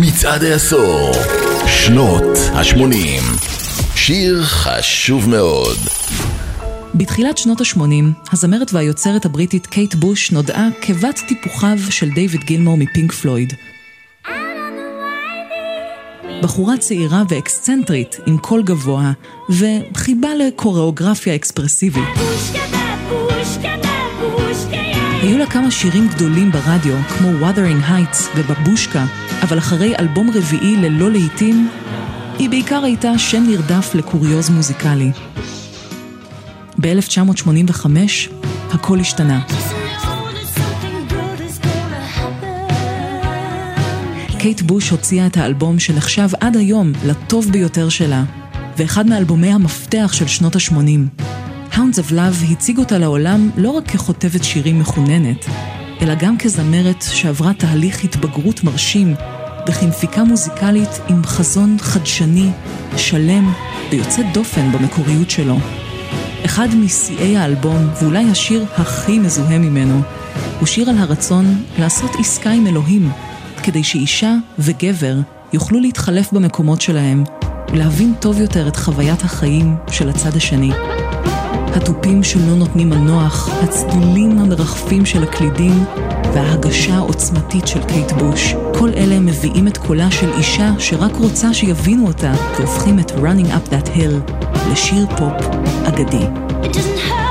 מצעד העשור, שנות ה-80. שיר חשוב מאוד. בתחילת שנות ה-80, הזמרת והיוצרת הבריטית קייט בוש נודעה כבת טיפוחיו של דיוויד גילמור מפינק פלויד. בחורה צעירה ואקסצנטרית עם קול גבוה וחיבה לקוריאוגרפיה אקספרסיבית. היו לה כמה שירים גדולים ברדיו, כמו Wuthering Heights ובבושקה, אבל אחרי אלבום רביעי ללא להיטים, היא בעיקר הייתה שם נרדף לקוריוז מוזיקלי. ב-1985 הכל השתנה. קייט בוש הוציאה את האלבום שנחשב עד היום לטוב ביותר שלה, ואחד מאלבומי המפתח של שנות ה-80. Hounds of Love הציג אותה לעולם לא רק ככותבת שירים מחוננת, אלא גם כזמרת שעברה תהליך התבגרות מרשים, וכמפיקה מוזיקלית עם חזון חדשני, שלם ויוצא דופן במקוריות שלו. אחד משיאי האלבום, ואולי השיר הכי מזוהה ממנו, הוא שיר על הרצון לעשות עסקה עם אלוהים, כדי שאישה וגבר יוכלו להתחלף במקומות שלהם, ולהבין טוב יותר את חוויית החיים של הצד השני. התופים שלא נותנים מנוח, הצלילים המרחפים של הקלידים וההגשה העוצמתית של קייט בוש. כל אלה מביאים את קולה של אישה שרק רוצה שיבינו אותה והופכים את Running Up That Hill לשיר פופ אגדי. It doesn't hurt